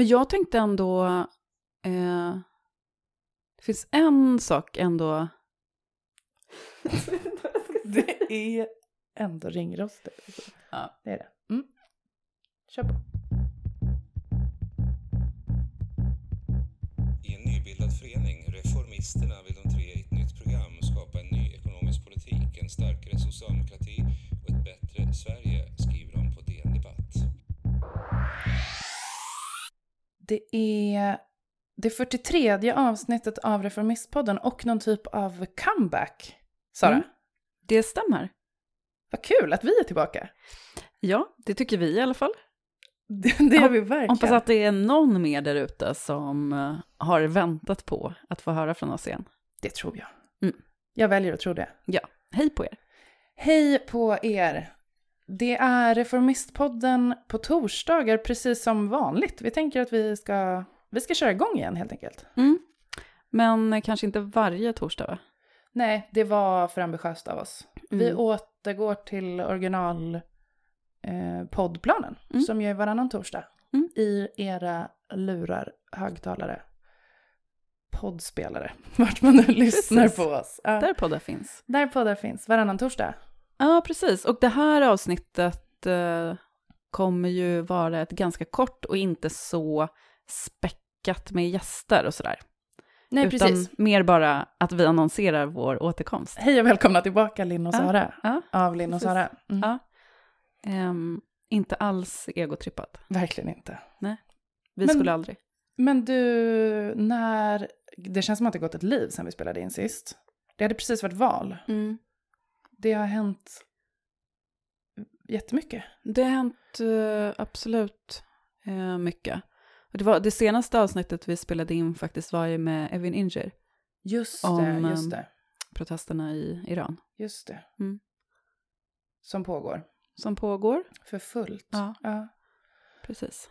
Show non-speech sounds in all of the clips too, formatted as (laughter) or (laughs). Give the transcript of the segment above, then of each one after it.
Men jag tänkte ändå, eh, det finns en sak ändå. (laughs) det är ändå ringrostigt. Ja. Det är det. Mm. Kör på. I en nybildad förening, Reformisterna, vill de tre i ett nytt program skapa en ny ekonomisk politik, en starkare socialdemokrati och ett bättre Sverige, skriver Det är det 43 avsnittet av Reformistpodden och någon typ av comeback. Sara, Mm. Det stämmer. vad kul att vi är tillbaka. Ja, det tycker vi i alla fall. (laughs) Det, det gör vi verkligen. Hoppas att det är någon mer där ute som eh, har väntat på att få höra från oss igen. Det tror jag. Mm. Jag väljer att tro det. Ja, hej på er. Hej på er! Det är Reformistpodden på torsdagar precis som vanligt. Vi tänker att vi ska, vi ska köra igång igen helt enkelt. Mm. Men kanske inte varje torsdag va? Nej, det var för ambitiöst av oss. Vi Mm. återgår till original eh, poddplanen Mm. som ju är varannan torsdag. Mm. I era lurar, högtalare, poddspelare, (laughs) vart man nu lyssnar Precis. på oss. Ja. Där poddar finns. Där poddar finns, varannan torsdag. Ja, precis. Och det här avsnittet eh, kommer ju vara ett ganska kort och inte så späckat med gäster och sådär. Nej, Utan precis. mer bara att vi annonserar vår återkomst. Hej och välkomna tillbaka Linn och Ja, Sara. ja, Av Linn och. Sara. Mm. Ja. Ehm, inte alls egotrippat. Verkligen inte. Vi Men- skulle aldrig. Men du, när... Det känns som att det gått ett liv sedan vi spelade in sist. Det hade precis varit val. Det har hänt jättemycket. Det har hänt eh, absolut eh, mycket. Det, var, det senaste avsnittet vi spelade in faktiskt var ju med Evin Inger, Just Om, det, just ehm, det. protesterna i Iran, Just det. Mm. Som pågår. som pågår. För fullt. Ja. Ja. Precis.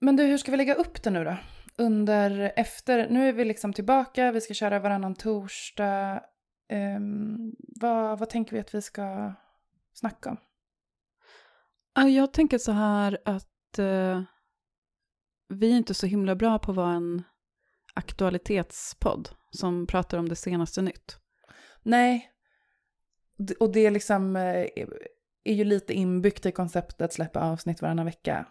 Men du, hur ska vi lägga upp det nu då? Under, efter, nu är vi liksom tillbaka, vi ska köra varannan torsdag. Ehm, vad, vad tänker vi att vi ska snacka om? Ja, Jag tänker så här att eh, vi är inte så himla bra på att vara en aktualitetspodd som pratar om det senaste nytt. Nej, och det är liksom eh, är ju lite inbyggt i konceptet att släppa avsnitt varannan vecka.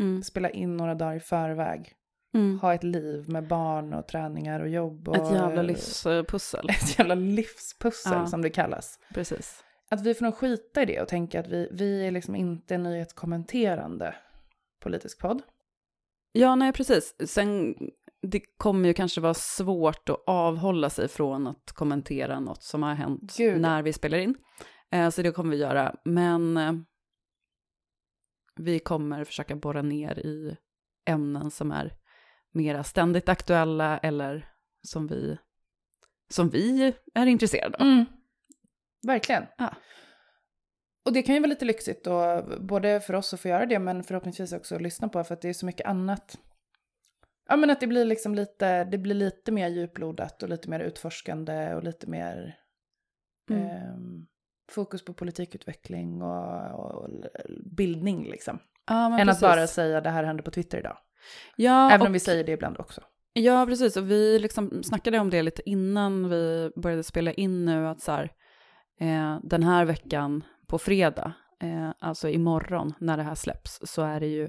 Mm. Spela in några dagar i förväg. Mm. Ha ett liv med barn och träningar och jobb. Och, Ett jävla livspussel. (laughs) Ett jävla livspussel Ja. som det kallas. Precis. Att vi får nog skita i det och tänka att vi, vi är liksom inte en nyhetskommenterande politisk podd. Ja, nej, precis. Sen, det kommer ju kanske vara svårt att avhålla sig från att kommentera något som har hänt Gud. när vi spelar in. Eh, så det kommer vi göra. Men eh, vi kommer försöka borra ner i ämnen som är mera ständigt aktuella eller som vi, som vi är intresserade av. Mm. Verkligen. Ja. Och det kan ju vara lite lyxigt då, både för oss att få göra det, men förhoppningsvis också att lyssna på, för att det är så mycket annat. Ja, men att det blir liksom lite, det blir lite mer djuplodat och lite mer utforskande och lite mer Mm. ehm, fokus på politikutveckling och, och bildning liksom. Ja, men Än precis. att bara säga det här hände på Twitter idag. Ja, Även och- om vi säger det ibland också. Ja, precis. Och vi liksom snackade om det lite innan vi började spela in nu, att så här, eh, den här veckan på fredag, eh, alltså imorgon när det här släpps, så är det ju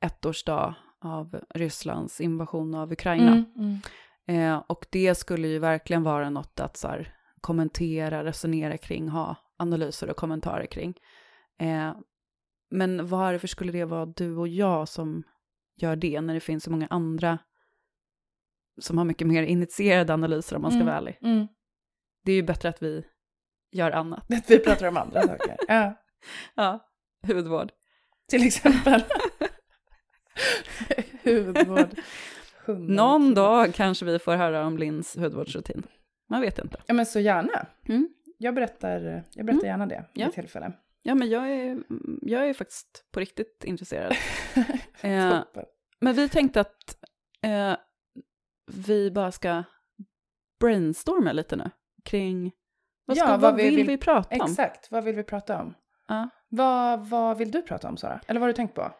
ettårsdag av Rysslands invasion av Ukraina. Mm, mm. Eh, och det skulle ju verkligen vara något att så här, kommentera, resonera kring, ha analyser och kommentarer kring. Eh, men varför skulle det vara du och jag som gör det, när det finns så många andra som har mycket mer initierade analyser om man ska Mm, vara ärlig. Mm. Det är ju bättre att vi gör annat. Att (laughs) vi pratar om andra saker. (laughs) Ja, Ja, hudvård. till exempel. (laughs) Huvudvård. hundar. Någon dag kanske vi får höra om Linns hudvårdsrutin. Man vet inte. Ja, men så gärna. Mm. Jag berättar, jag berättar gärna det vid Ja. tillfälle. Ja, men jag är, jag är faktiskt på riktigt intresserad. (laughs) Eh, men vi tänkte att eh, vi bara ska brainstorma lite nu kring vad, ska, Ja, vad, vad vi vill, vill- vi prata om? Exakt, vad vill vi prata om? Ja. Vad, vad vill du prata om, Sara? Eller vad har du tänkt på?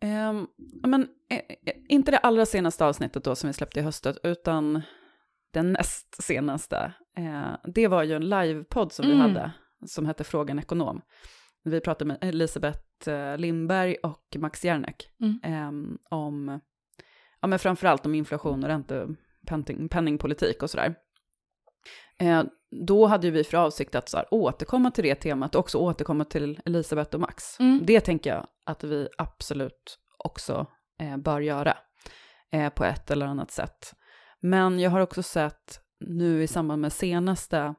Ehm, men, eh, eh, inte det allra senaste avsnittet då som vi släppte i höstet, utan det näst senaste. Eh, det var ju en livepodd som vi Mm. hade, som hette Frågan Ekonom. Vi pratade med Elisabeth eh, Lindberg och Max Järnek Mm. ehm, om, ja men framförallt om inflation och ränte, penning, penningpolitik och sådär. Eh, då hade vi för avsikt att så här, återkomma till det temat och också återkomma till Elisabeth och Max. Mm. Det tänker jag att vi absolut också eh, bör göra eh, på ett eller annat sätt. Men jag har också sett nu i samband med senaste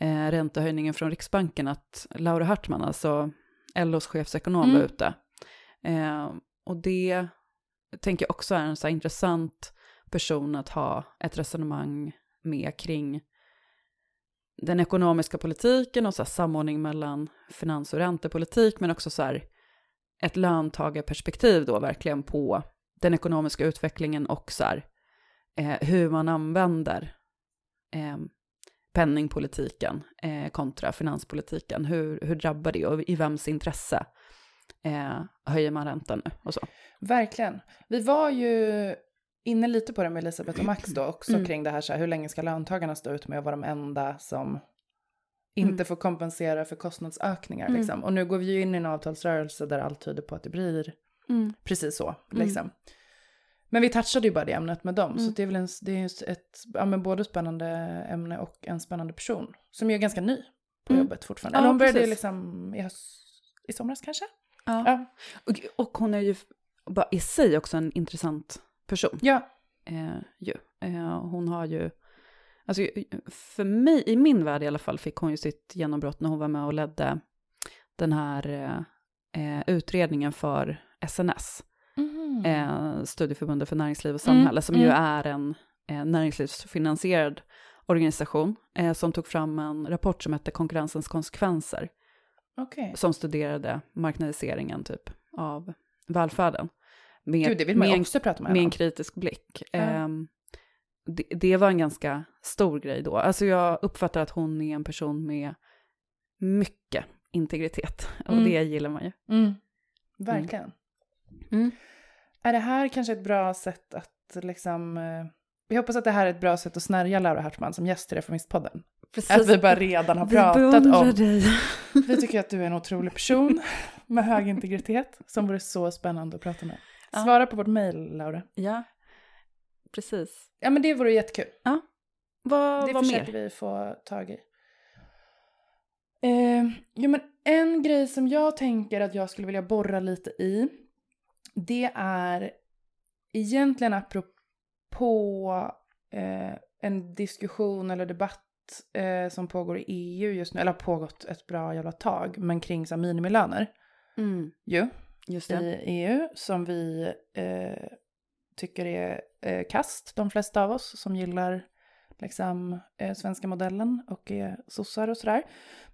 eh, räntehöjningen från Riksbanken att Laura Hartman, alltså LOs chefsekonom, Mm. var ute. Eh, och det tänker jag också är en så intressant person att ha ett resonemang med kring den ekonomiska politiken och så samordning mellan finans och räntepolitik, men också så ett löntagarperspektiv då verkligen på den ekonomiska utvecklingen och så här, eh, hur man använder eh, penningpolitiken eh, kontra finanspolitiken. Hur, hur drabbar det och i vems intresse eh, höjer man räntan nu och så. Verkligen. Vi var ju inne lite på det med Elisabeth och Max då också Mm. kring det här så här, hur länge ska löntagarna stå ut med att vara de enda som inte Mm. får kompensera för kostnadsökningar Mm. liksom. Och nu går vi ju in i en avtalsrörelse där allt tyder på att det blir precis så Mm. liksom. Men vi touchade ju bara det ämnet med dem, Mm. så det är väl en, det är ett ja, men både spännande ämne och en spännande person. Som ju är ganska ny på Mm. jobbet fortfarande. Ja, Eller hon började precis. liksom i, höst, i somras kanske? Ja. Ja. Och, och hon är ju bara i sig också en intressant person. Ja. Eh, ju. Eh, hon har ju, alltså för mig, i min värld i alla fall, fick hon ju sitt genombrott när hon var med och ledde den här eh, eh, utredningen för SNS, Mhm. eh, Studieförbundet för näringsliv och Mm, samhälle, som ju mm. är en eh, näringslivsfinansierad organisation eh, som tog fram en rapport som hette Konkurrensens konsekvenser, Okej. som studerade marknadiseringen typ av välfärden. Med, Gud, det vill man med också prata med med en kritisk blick. Ja. Ehm, det, det var en ganska stor grej då. Alltså jag uppfattar att hon är en person med mycket integritet. Och Mm. det gillar man ju. Mm. Verkligen. Är det här kanske ett bra sätt att liksom... Eh, vi hoppas att det här är ett bra sätt att snärja Laura Hartman som gäst i Reformistpodden. Att vi bara redan har Vi pratat om... dig. (laughs) Vi tycker att du är en otrolig person med hög integritet som vore så spännande att prata med. Ja. Svara på vårt mejl, Laura. Ja, precis. Ja, men det vore jättekul. Vad, Det vad försöker mer? vi få tag i. Eh, jo, men en grej som jag tänker att jag skulle vilja borra lite i, det är egentligen apropå eh, en diskussion eller debatt eh, som pågår i EU just nu, eller har pågått ett bra jävla tag, men kring så minimilöner Mm, ju just det. i EU som vi eh, tycker är eh, kast, de flesta av oss som gillar liksom eh, svenska modellen och är sossar och sådär.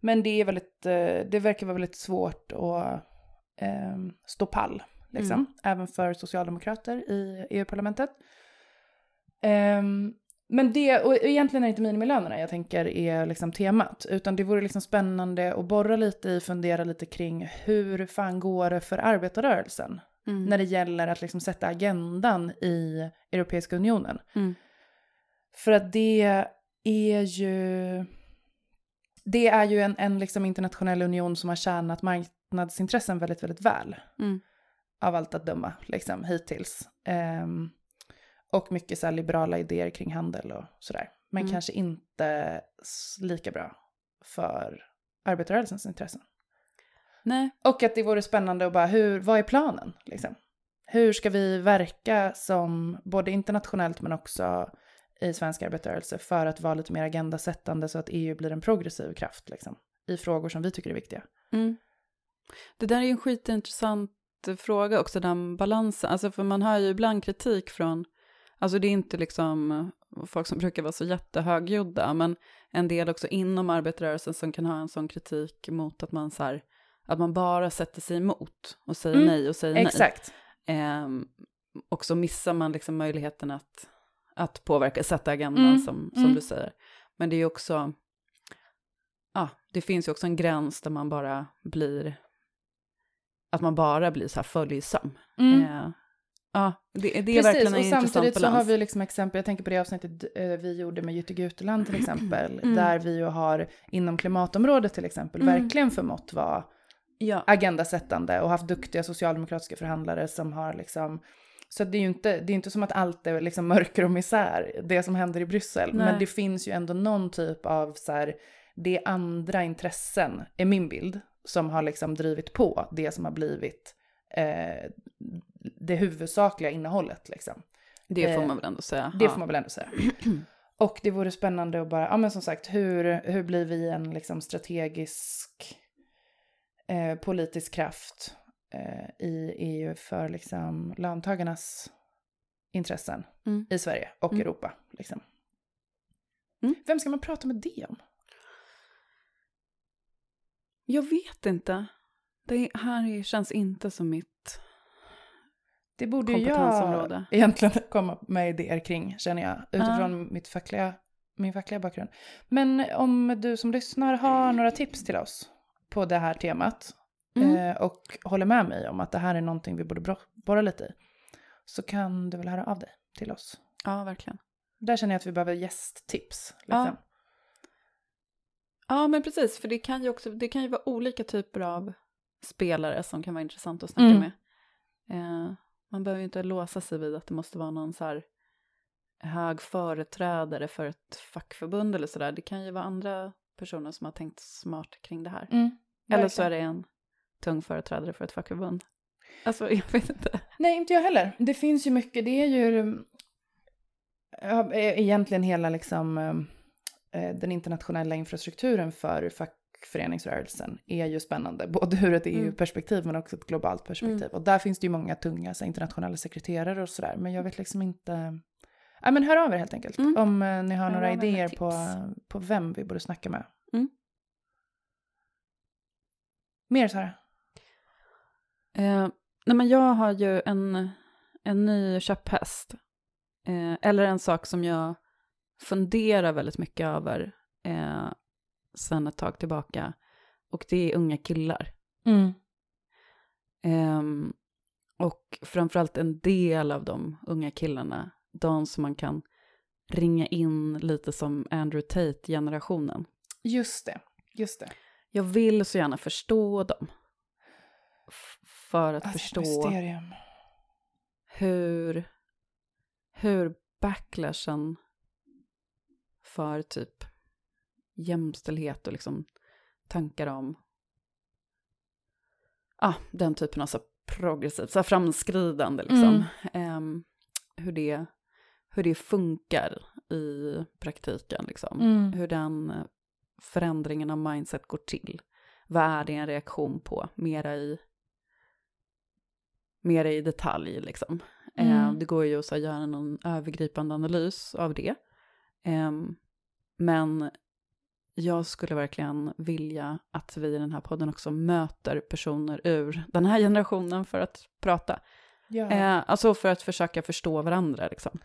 Men det är väldigt, eh, det verkar vara väldigt svårt att eh, stå pall, liksom, Mm. även för socialdemokrater i EU-parlamentet. Ehm, men det, och egentligen är det inte minimilönerna jag tänker är liksom temat, utan det vore liksom spännande att borra lite i, fundera lite kring hur fan går det för arbetarrörelsen Mm. när det gäller att liksom sätta agendan i Europeiska unionen. Mm. För att det är ju... Det är ju en, en liksom internationell union som har tjänat marknadsintressen väldigt, väldigt väl. Mm. Av allt att döma, liksom, hittills. Ehm, och mycket så liberala idéer kring handel och sådär. Men Mm. kanske inte lika bra för arbetarrörelsens intressen. Nej. Och att det vore spännande att bara, hur, vad är planen? Liksom? Hur ska vi verka som, både internationellt men också i svensk arbetarrörelse, för att vara lite mer agendasättande så att EU blir en progressiv kraft liksom, i frågor som vi tycker är viktiga. Mm. Det där är en skitintressant fråga också, den balansen. Alltså för man hör ju ibland kritik från, alltså det är inte liksom folk som brukar vara så jättehögljudda, men en del också inom arbetarrörelsen som kan ha en sån kritik mot att man så här, att man bara sätter sig emot och säger Mm, nej och säger nej. Exakt. Ehm, och så missar man liksom möjligheten att, att påverka, sätta agendan Mm, som, som mm. du säger. Men det är ju också, ja, det finns ju också en gräns där man bara blir att man bara blir så här följsam. Mm. Eh, ja, det, det är verkligen en och intressant samtidigt så balans. har vi liksom exempel, jag tänker på det avsnittet eh, vi gjorde med Jytte Guteland till (clears throat) exempel, Mm. där vi ju har inom klimatområdet till exempel Mm. verkligen förmått vara ja. agendasättande och haft duktiga socialdemokratiska förhandlare som har liksom så det är ju inte, det är inte som att allt är liksom mörker och misär, det som händer i Bryssel. Nej. Men det finns ju ändå någon typ av så här, det är andra intressen, är min bild, som har liksom drivit på det som har blivit eh, det huvudsakliga innehållet. Liksom. Det får eh, man väl ändå säga. Det ja. får man väl ändå säga. (clears throat) Och det vore spännande att bara, ja men som sagt, hur, hur blir vi en liksom strategisk eh, politisk kraft eh, i EU för liksom löntagarnas intressen Mm. i Sverige och Mm. Europa. Liksom. Mm. Vem ska man prata med det om? Jag vet inte. Det här känns inte som mitt Det borde jag egentligen (laughs) komma med idéer kring, känner jag, utifrån mitt fackliga, min fackliga bakgrund. Men om du som lyssnar har några tips till oss på det här temat Mm. eh, och håller med mig om att det här är någonting vi borde borra lite i, så kan du väl höra av dig till oss. Ja, verkligen. Där känner jag att vi behöver gästtips. Liksom. Ja. Ja, men precis, för det kan ju också, det kan ju vara olika typer av spelare som kan vara intressant att snacka Mm. med. Eh, man behöver ju inte låsa sig vid att det måste vara någon så här hög företrädare för ett fackförbund eller sådär. Det kan ju vara andra personer som har tänkt smart kring det här. Mm, eller så är det en tung företrädare för ett fackförbund. Alltså, (laughs) jag vet inte. Nej, inte jag heller. Det finns ju mycket, det är ju ja, e- egentligen hela liksom eh, den internationella infrastrukturen för fackföreningsrörelsen är ju spännande, (laughs) både ur ett Mm. EU-perspektiv men också ett globalt perspektiv. Och där finns det ju många tunga så, internationella sekreterare och sådär, men jag vet liksom inte... Ja, men hör av er helt enkelt Mm. om eh, ni har Hör några er idéer på, på vem vi borde snacka med. Mm. Mer Sara? Eh, nej men jag har ju en, en ny köpphäst. Eh, eller en sak som jag funderar väldigt mycket över eh, sen ett tag tillbaka. Och det är unga killar. Mm. Ehm, och framförallt en del av de unga killarna, de som man kan ringa in lite som Andrew Tate-generationen. Just det, just det. Jag vill så gärna förstå dem. F- för att Alltså, förstå mysterium. hur, hur backlashen för typ jämställdhet och liksom tankar om ah, den typen av så progressivt, så framskridande liksom. Ehm, hur, det, hur det funkar i praktiken liksom. Mm. Hur den förändringen av mindset går till. Vad är det en reaktion på? Mera i, mera i detalj liksom. Mm. Eh, det går ju att göra någon övergripande analys av det. Ehm, men jag skulle verkligen vilja att vi i den här podden också möter personer ur den här generationen för att prata. Ja. Eh, alltså för att försöka förstå varandra liksom.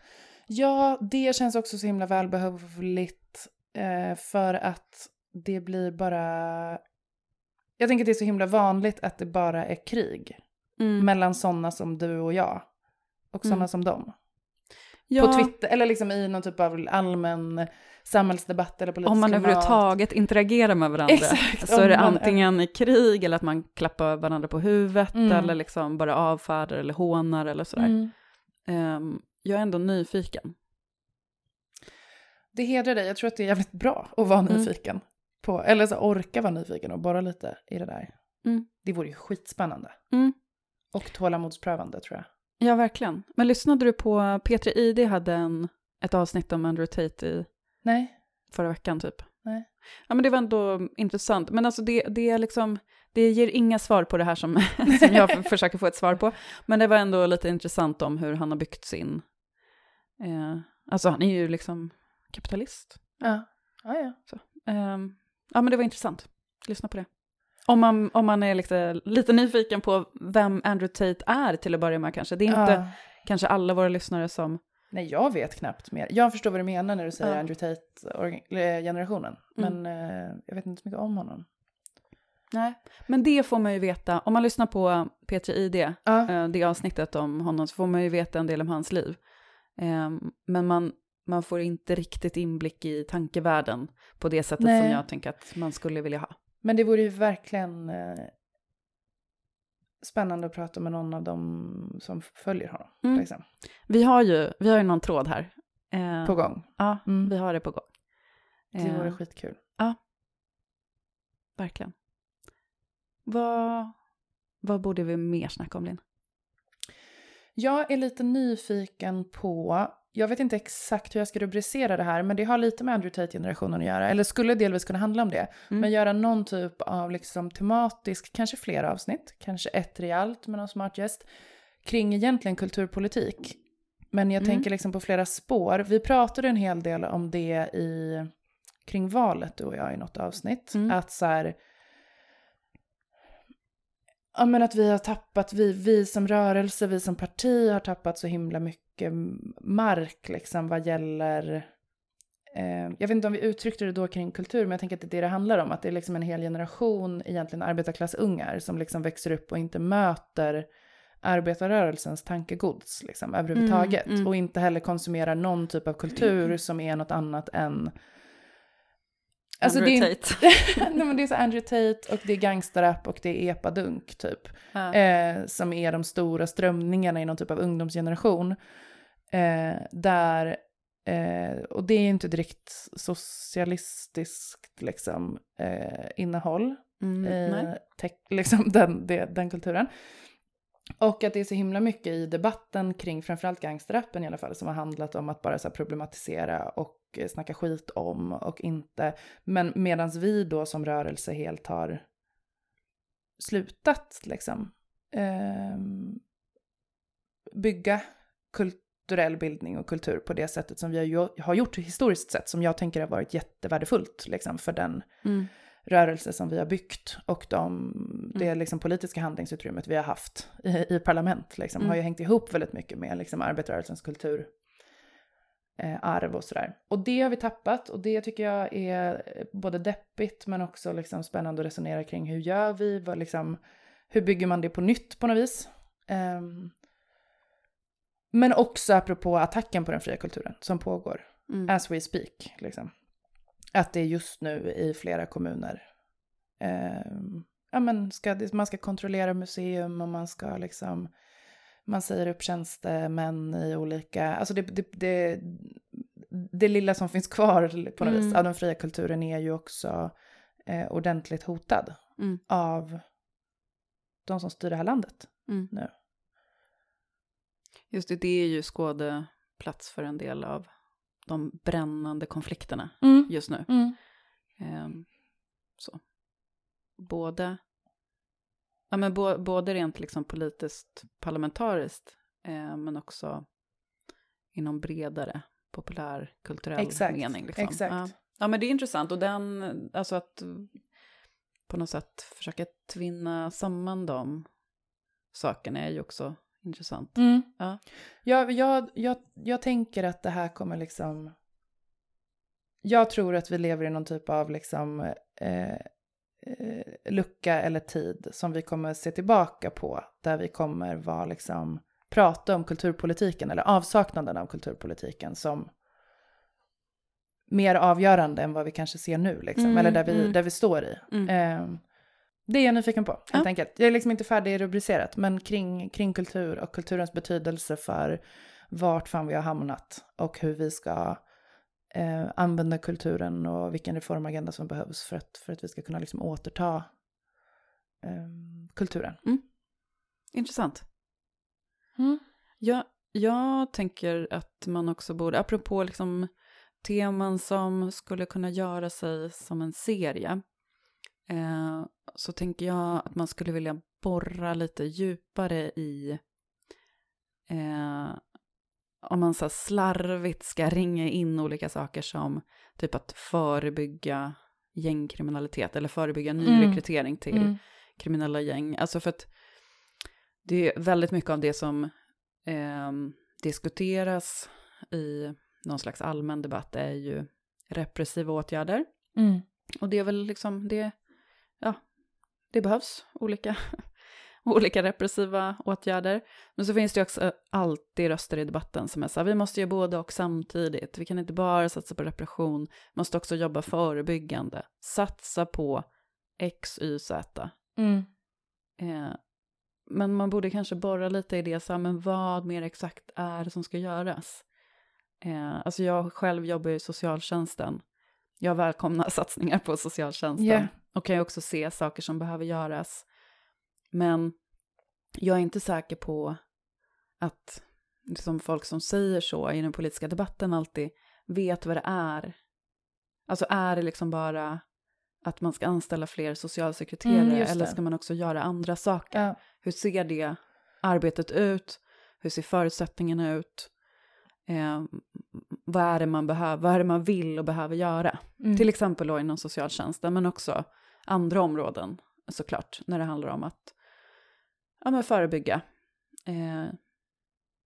Ja, det känns också så himla välbehövligt eh, för att det blir bara... Jag tänker att det är så himla vanligt att det bara är krig mellan sådana som du och jag och sådana Mm. som dem. Ja, På Twitter, eller liksom i någon typ av allmän samhällsdebatt eller politisk om man klimat. överhuvudtaget interagerar med varandra (laughs) Exakt, så är det antingen i krig eller att man klappar varandra på huvudet Mm. eller liksom bara avfärdar eller hånar eller sådär. Mm. Ehm, jag är ändå nyfiken. Det hedrar dig, jag tror att det är jävligt bra att vara Mm. nyfiken. På, eller så orka vara nyfiken och borra lite i det där. Mm. Det vore ju skitspännande. Mm. Och tålamodsprövande tror jag. Ja, verkligen. Men lyssnade du på, P3 ID hade en, ett avsnitt om Andrew Tate i Nej? förra veckan typ. Nej. Ja, men det var ändå intressant. Men alltså det, det är liksom, det ger inga svar på det här som, (laughs) som jag (laughs) försöker få ett svar på. Men det var ändå lite intressant om hur han har byggt sin, eh, alltså han är ju liksom kapitalist. Ja. Ja, ja. Ehm, ja, men det var intressant. Lyssna på det. Om man, om man är lite, lite nyfiken på vem Andrew Tate är till att börja med kanske. Det är inte Ja. kanske alla våra lyssnare som... Nej, jag vet knappt mer. Jag förstår vad du menar när du säger Ja. Andrew Tate-generationen. Mm. Men eh, jag vet inte så mycket om honom. Nej, men det får man ju veta. Om man lyssnar på P3 ID, Ja. eh, det avsnittet om honom, så får man ju veta en del om hans liv. Eh, Men man, man får inte riktigt inblick i tankevärlden på det sättet Nej. som jag tänker att man skulle vilja ha. Men det vore ju verkligen eh, spännande att prata med någon av dem som följer honom. Mm. Liksom, Vi har ju, vi har ju någon tråd här. Eh, på gång. Ja, Mm. vi har det på gång. Det vore Eh, skitkul. Verkligen. Vad, vad borde vi mer snacka om, Linn? Jag är lite nyfiken på, jag vet inte exakt hur jag ska rubricera det här, men det har lite med Andrew Tate-generationen att göra, eller skulle delvis kunna handla om det. Mm. Men göra någon typ av liksom tematisk, kanske flera avsnitt, kanske ett rejält med någon smart gäst, kring egentligen kulturpolitik. Men jag Mm. tänker liksom på flera spår. Vi pratade en hel del om det i, kring valet, du och jag, i något avsnitt. Mm. Att så här, Ja men att vi har tappat, vi, vi som rörelse, vi som parti har tappat så himla mycket mark liksom vad gäller eh, jag vet inte om vi uttryckte det då kring kultur, men jag tänker att det är det det handlar om. Att det är liksom en hel generation egentligen arbetarklassungar som liksom växer upp och inte möter arbetarrörelsens tankegods liksom, överhuvudtaget. Mm, mm. Och inte heller konsumerar någon typ av kultur (clears throat) som är något annat än... Alltså det Andrew är, Tate. (laughs) Nej, men det är så Andrew Tate och det är gangsterrap och det är epadunk typ. Ja. Eh, som är de stora strömningarna i någon typ av ungdomsgeneration. Eh, där, eh, och det är inte direkt socialistiskt liksom, eh, innehåll Mm, i tech, liksom (laughs) den, det, den kulturen. Och att det är så himla mycket i debatten kring framförallt gangsterrappen i alla fall som har handlat om att bara så här problematisera och eh, snacka skit om och inte. Men medan vi då som rörelse helt har slutat liksom eh, bygga kulturell bildning och kultur på det sättet som vi har, har gjort historiskt sett som jag tänker har varit jättevärdefullt liksom för den Mm rörelse som vi har byggt och de, det liksom politiska handlingsutrymmet vi har haft i, i parlament liksom, Mm. har ju hängt ihop väldigt mycket med liksom, arbetarrörelsens kultur. Eh, arv och sådär. Och det har vi tappat och det tycker jag är både deppigt men också liksom spännande att resonera kring. Hur gör vi? Vad liksom, hur bygger man det på nytt på något vis? Ehm, men också apropå attacken på den fria kulturen som pågår Mm. as we speak. Liksom. Att det just nu i flera kommuner. ehm, ja, men ska, man ska kontrollera museum och man ska liksom, man säger upp tjänstemän i olika, alltså det, det, det, det lilla som finns kvar på något Mm. vis av den fria kulturen är ju också eh, ordentligt hotad Mm. av de som styr det här landet. Mm. Nu. Just det, det är ju skådeplats för en del av de brännande konflikterna just nu. Mm. Ehm, så. Både, ja, men bo, både rent liksom politiskt parlamentariskt, eh, men också inom bredare populärkulturell Exakt, mening. Liksom. exakt. Ja. ja, men det är intressant. Och den, alltså att på något sätt försöka tvinna samman de sakerna är ju också intressant. Mm. Ja. Jag, jag, jag, jag tänker att det här kommer liksom... Jag tror att vi lever i någon typ av liksom, eh, eh, lucka eller tid som vi kommer se tillbaka på. Där vi kommer vara liksom, prata om kulturpolitiken eller avsaknaden av kulturpolitiken som mer avgörande än vad vi kanske ser nu. Liksom, Mm, eller där vi, mm. där vi står i. Mm. Eh, det är jag nyfiken på, helt Ja. enkelt. Jag är liksom inte färdig rubricerat, men kring, kring kultur och kulturens betydelse för vart fan vi har hamnat och hur vi ska eh, använda kulturen och vilken reformagenda som behövs för att, för att vi ska kunna liksom återta eh, kulturen. Intressant. Mm. Jag, jag tänker att man också borde, apropå liksom teman som skulle kunna göra sig som en serie, eh, så tänker jag att man skulle vilja borra lite djupare i, eh, om man så slarvigt ska ringa in olika saker som typ att förebygga gängkriminalitet eller förebygga nyrekrytering till Mm. kriminella gäng. Alltså för att det är väldigt mycket av det som ehm, diskuteras i någon slags allmän debatt är ju repressiva åtgärder. Mm. Och det är väl liksom det, ja, det behövs olika, (laughs) olika repressiva åtgärder. Men så finns det också alltid röster i debatten som är så här, vi måste göra både och samtidigt. Vi kan inte bara satsa på repression, måste också jobba förebyggande. Satsa på X, Y, Z. Mm. Eh, men man borde kanske borra lite i det, så här, men vad mer exakt är det som ska göras? Eh, alltså jag själv jobbar i socialtjänsten. Jag välkomnar (laughs) satsningar på socialtjänsten. Yeah. Och kan ju också se saker som behöver göras. Men jag är inte säker på att liksom folk som säger så i den politiska debatten alltid vet vad det är. Alltså är det liksom bara att man ska anställa fler socialsekreterare Mm, eller ska man också göra andra saker? Ja. Hur ser det arbetet ut? Hur ser förutsättningarna ut? Eh, vad är det man behöver, vad är det man vill och behöver göra? Mm. Till exempel då inom socialtjänsten, men också andra områden såklart, när det handlar om att ja, men förebygga eh,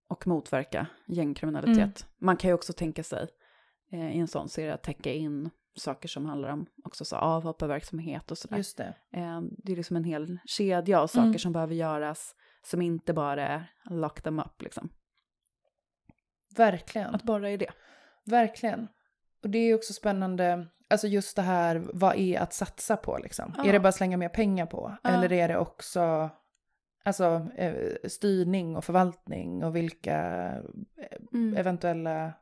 och motverka gängkriminalitet. Mm. Man kan ju också tänka sig eh, i en sån serie att täcka in saker som handlar om också så avhopparverksamhet och sådär. Just det. Eh, det är liksom en hel kedja av saker Mm. som behöver göras som inte bara är lock them up liksom. Verkligen. Att bara är det. Verkligen. Och det är också spännande, alltså just det här, vad är att satsa på liksom? Ja. Är det bara slänga mer pengar på? Ja. Eller är det också alltså, eh, styrning och förvaltning och vilka Mm. eventuella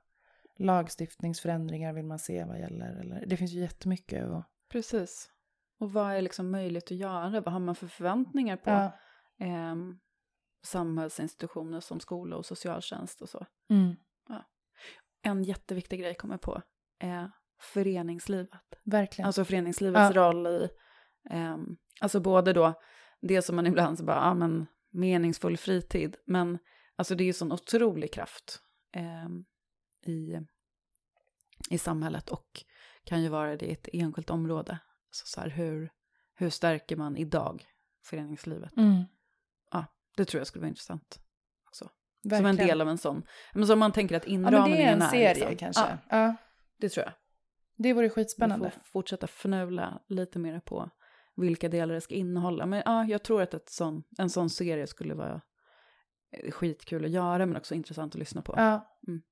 lagstiftningsförändringar vill man se vad gäller? Eller, det finns ju jättemycket. Och, Precis. Och vad är liksom möjligt att göra? Vad har man för förväntningar på ja. ehm, samhällsinstitutioner som skola och socialtjänst och så? Mm. En jätteviktig grej kommer på är föreningslivet. Verkligen. Alltså föreningslivets Ja. roll i, ehm, alltså både då det som man ibland så bara, ja men meningsfull fritid, men alltså det är ju sån otrolig kraft ehm, i, i samhället och kan ju vara det i ett enskilt område. Så, så här, hur, hur stärker man idag föreningslivet? mm. Det tror jag skulle vara intressant också. Verkligen. Som en del av en sån, men som man tänker att Ja, men inramningen det är en serie liksom. kanske. Ja, Ja. det tror jag. Det vore Vi skitspännande. får fortsätta förnula lite mer på vilka delar det ska innehålla. Men ja, jag tror att ett sån, en sån serie skulle vara eh, skitkul att göra, men också intressant att lyssna på. Ja, Ja. Mm.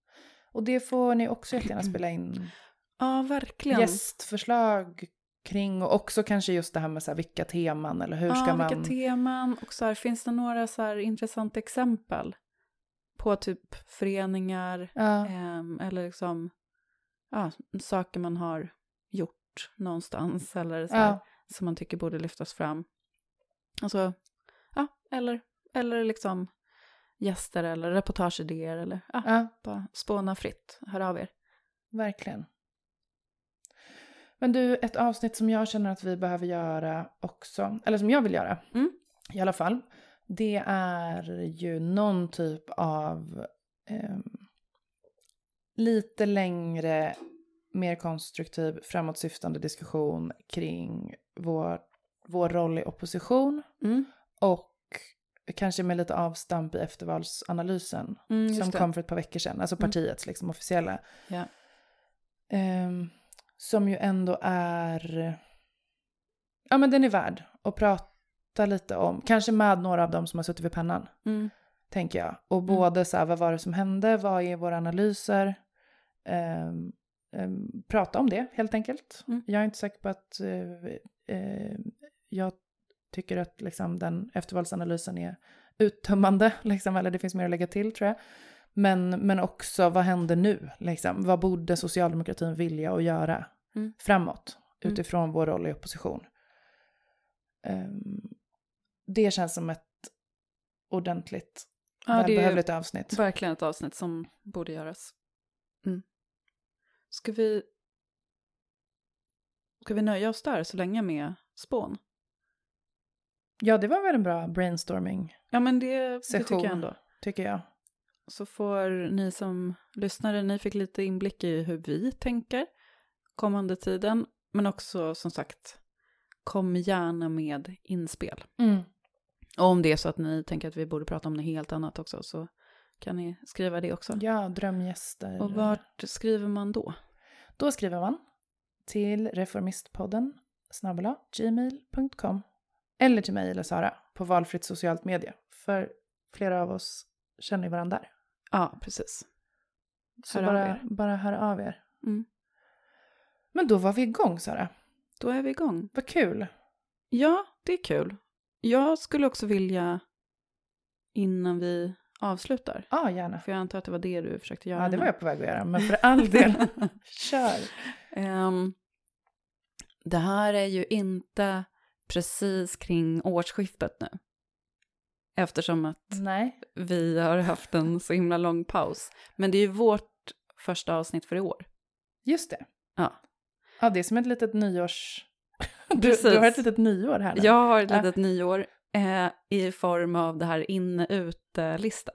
Och det får ni också jättegärna spela in (clears throat) verkligen. gästförslag kring och också kanske just det här med så här, vilka teman eller hur ska ja, man... vilka teman och så här, finns det några så här intressanta exempel på typ föreningar ja. ehm, eller liksom ja, saker man har gjort någonstans eller så här, Ja. som man tycker borde lyftas fram. Alltså, ja, eller, eller liksom gäster eller reportageidéer eller ja, ja, bara spåna fritt, hör av er. verkligen. Men du, ett avsnitt som jag känner att vi behöver göra också, eller som jag vill göra Mm. i alla fall, det är ju någon typ av ehm, lite längre, mer konstruktiv, framåtsyftande diskussion kring vår, vår roll i opposition Mm. och kanske med lite avstamp i eftervalsanalysen Mm, som det. kom för ett par veckor sedan, alltså Mm. partiets liksom officiella. Ja. Ehm, som ju ändå är, ja men den är värd att prata lite om, kanske med några av dem som har suttit vid pennan, Mm. tänker jag. Och både så här, vad var det som hände, vad är våra analyser? Ehm, ehm, prata om det helt enkelt. Mm. Jag är inte säker på att eh, eh, jag tycker att liksom, den eftervalsanalysen är uttömmande, (laughs) liksom, eller det finns mer att lägga till tror jag. Men, men också vad händer nu? Liksom? Vad borde socialdemokratin vilja och göra Mm. framåt Mm. utifrån vår roll i opposition? Ehm, det känns som ett ordentligt, Ja, välbehövligt avsnitt. verkligen ett avsnitt som borde göras. Mm. Ska vi... Ska vi nöja oss där så länge med spån? Ja, det var väl en bra brainstorming, Ja, men det, det tycker jag ändå. tycker jag. Så får ni som lyssnare, ni fick lite inblick i hur vi tänker kommande tiden. Men också som sagt, kom gärna med inspel. Och om det är så att ni tänker att vi borde prata om något helt annat också så kan ni skriva det också. Ja, drömgäster. Och vart skriver man då? Då skriver man till reformistpodden snabel-a gmail.com eller till mig eller Sara på valfritt socialt medie. För flera av oss känner ju varandra där. Ja, precis. Så Hör bara, bara hör av er. Mm. Men då var vi igång Sara. Då är vi igång. Vad kul. Ja, det är kul. Jag skulle också vilja, innan vi avslutar, Ja, gärna. för jag antar att det var det du försökte göra Ja, det var jag på väg att göra. Men för all del, (laughs) kör. Ehm, det här är ju inte precis kring årsskiftet nu. Eftersom att Nej. vi har haft en så himla lång paus. Men det är ju vårt första avsnitt för i år. Just det. Ja. Ja, det är som ett litet nyårs... (laughs) Du, du har ett litet nyår här nu. Jag har ett Ja. litet nyår eh, i form av det här inne-ute-lista.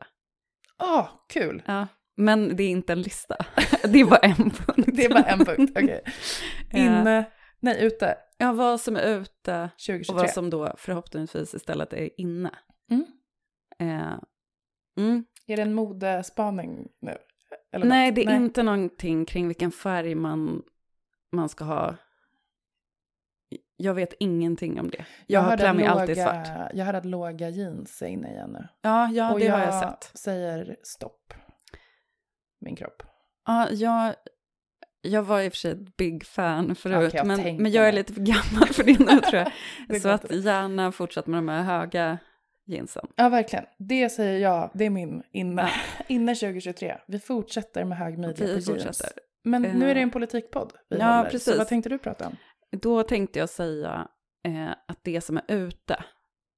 Åh, kul. Ja, men det är inte en lista. (laughs) det är bara en (laughs) punkt. Det är bara en punkt. Okej. (laughs) Eh, Inne... Nej, ute. Ja, vad som är ute 2023. och vad som då förhoppningsvis istället är inne. Mm. Eh, mm. Är det en modespaning nu? Nej, det är inte någonting kring vilken färg man, man ska ha. Jag vet ingenting om det. Jag, har hörde klär mig att alltid låga- svart. Jag hörde att låga jeans är inne igen nu. Ja, ja och det jag, har jag sett. säger stopp. Min kropp. Ja, jag, jag var i och för sig ett big fan förut, jag men, men jag är lite för gammal för det nu tror jag. (laughs) Så att gärna fortsätt med de här höga jeansen. Ja, verkligen. Det säger jag. Det är min inne. inne 2023. Vi fortsätter med hög midja på jeans. fortsätter. Men nu är det Eh, en politikpodd vi ja, håller. precis. Så vad tänkte du prata om? Då tänkte jag säga eh, att det som är ute,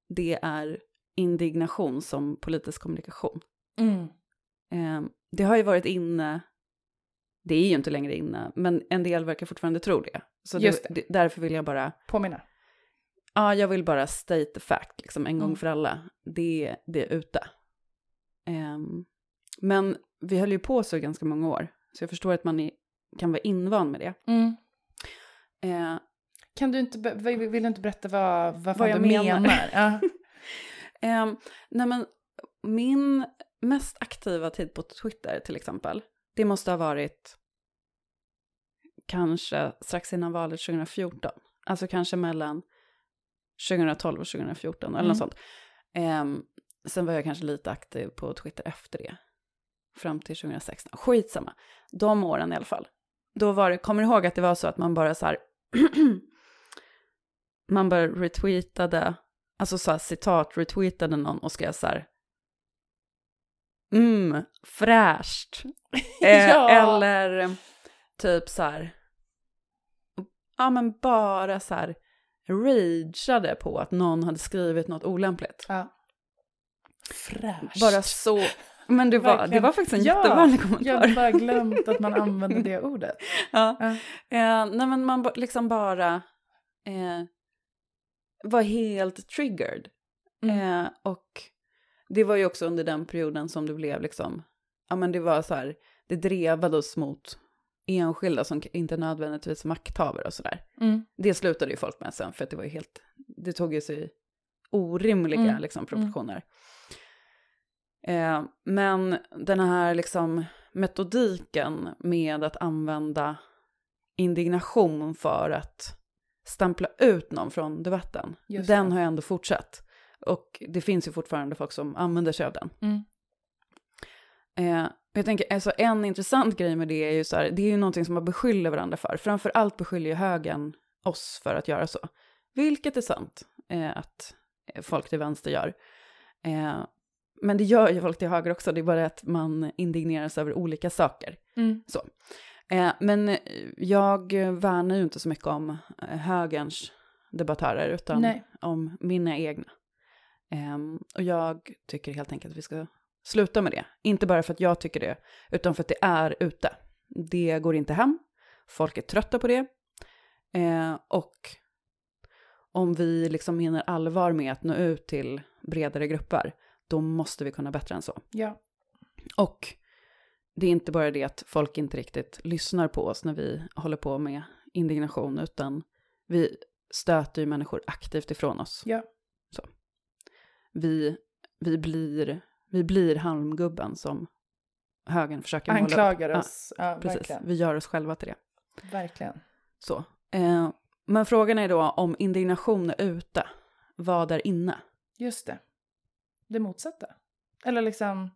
det är indignation som politisk kommunikation. Eh, det har ju varit inne, det är ju inte längre inne, men en del verkar fortfarande tro det. Så det, det, därför vill jag bara, Påminna. ja jag vill bara state the fact, liksom en gång Mm. för alla. Det, det är ute. Ehm, men vi höll ju på så ganska många år, så jag förstår att man är, kan vara invan med det. Eh, Kan du inte, vill du inte berätta vad, vad, Vad jag du menar. menar? (laughs) Ja. (laughs) Ehm, nej men, min mest aktiva tid på Twitter till exempel, det måste ha varit kanske strax innan valet 2014. Alltså kanske mellan 2012 och 2014 eller Mm. något sånt. Ehm, sen var jag kanske lite aktiv på Twitter efter det. Fram till 2016. Skitsamma. De åren i alla fall. Då var det, kommer du ihåg att det var så att man bara så här, (clears throat) man bara retweetade, alltså så här citat, retweetade någon och skrev så här, mm, fräscht. (laughs) Eh, Ja. Eller typ så här, ja men bara så här, rageade på att någon hade skrivit något olämpligt. ja. Fräscht. Bara så, men det var, det var faktiskt en Ja, jättevanlig Jag kommentar. hade bara glömt att man använde det (laughs) ordet. Ja. Ja. Eh, nej men man liksom bara eh, var helt triggered. Mm. Eh, och det var ju också under den perioden som det blev liksom, ja men det var så här, det drevades mot enskilda som inte nödvändigtvis makthavare och sådär. Mm. Det slutade ju folk med sen för att det var ju helt, det tog ju sig orimliga Mm. liksom proportioner. Eh, men den här liksom metodiken med att använda indignation för att stämpla ut någon från debatten, Just den det. har ju ändå fortsatt. Och det finns ju fortfarande folk som använder sig av den. Mm. Eh, jag tänker, alltså en intressant grej med det är ju så här, det är ju någonting som man beskyller varandra för. Framför allt beskyller ju högern oss för att göra så. Vilket är sant eh, att folk till vänster gör. Eh, men det gör ju folk till höger också, det är bara att man indigneras över olika saker. Mm. Eh, men eh, jag värnar ju inte så mycket om eh, högerns debattörer, utan Nej. om mina egna. Ehm, och jag tycker helt enkelt att vi ska sluta med det. Inte bara för att jag tycker det, utan för att det är ute. Det går inte hem, folk är trötta på det. Eh, och om vi liksom menar allvar med att nå ut till bredare grupper, då måste vi kunna bättre än så. Ja. Och det är inte bara det att folk inte riktigt lyssnar på oss när vi håller på med indignation, utan vi stöter ju människor aktivt ifrån oss. Ja. Vi, vi, blir, vi blir halmgubben som högern försöker måla upp. Anklagar Ja, oss. Ja, Precis, verkligen. vi gör oss själva till det. Verkligen. Så. Eh, men frågan är då om indignation är ute. vad är inne? Just det. Det motsatta. Eller liksom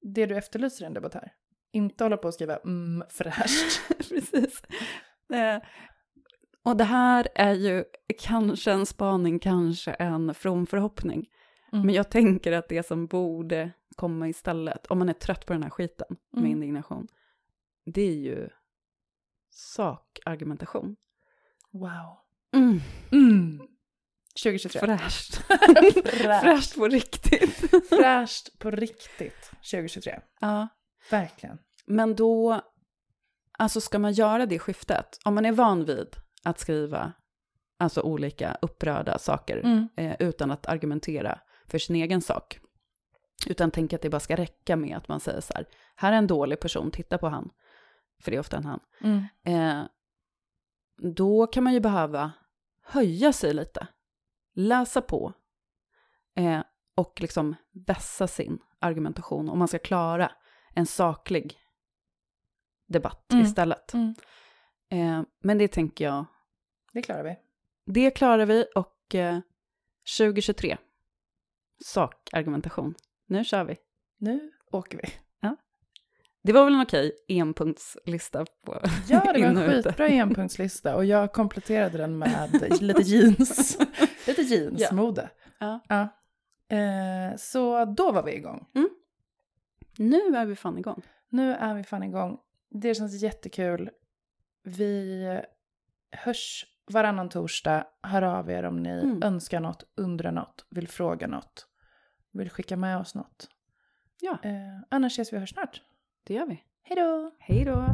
det du efterlyser i en debattör. Inte hålla på och skriva mm, fräscht. (laughs) Precis. Eh, och det här är ju kanske en spaning, kanske en from förhoppning. Mm. Men jag tänker att det som borde komma istället, om man är trött på den här skiten med Mm. indignation, det är ju sakargumentation. Wow. Mm. Mm. 2023. Fräscht. (laughs) Fräscht. Fräscht på riktigt. Fräscht på riktigt 2023. ja. Verkligen. Men då, alltså ska man göra det skiftet, om man är van vid att skriva alltså olika upprörda saker Mm. eh, utan att argumentera för sin egen sak, utan tänka att det bara ska räcka med att man säger så här, här är en dålig person, titta på han, för det är ofta en han, Mm. eh, då kan man ju behöva höja sig lite, läsa på eh, och liksom vässa sin argumentation om man ska klara en saklig debatt Mm. istället. Mm. Eh, men det tänker jag, Det klarar vi. det klarar vi och eh, 2023, sakargumentation. Nu kör vi. Nu åker vi. Det var väl en okej enpunktslista på Ja, det var en skitbra enpunktslista och jag kompletterade den med (laughs) lite jeans. lite jeansmode. Ja. Ja. Eh, så då var vi igång. Nu är vi fan igång. Nu är vi fan igång. Det känns jättekul. Vi hörs varannan torsdag. Hör av er om ni Mm. önskar något, undrar något, vill fråga något, vill skicka med oss något. Ja. Eh, annars ses vi och hörs snart. Det gör vi. Hej då! Hej då!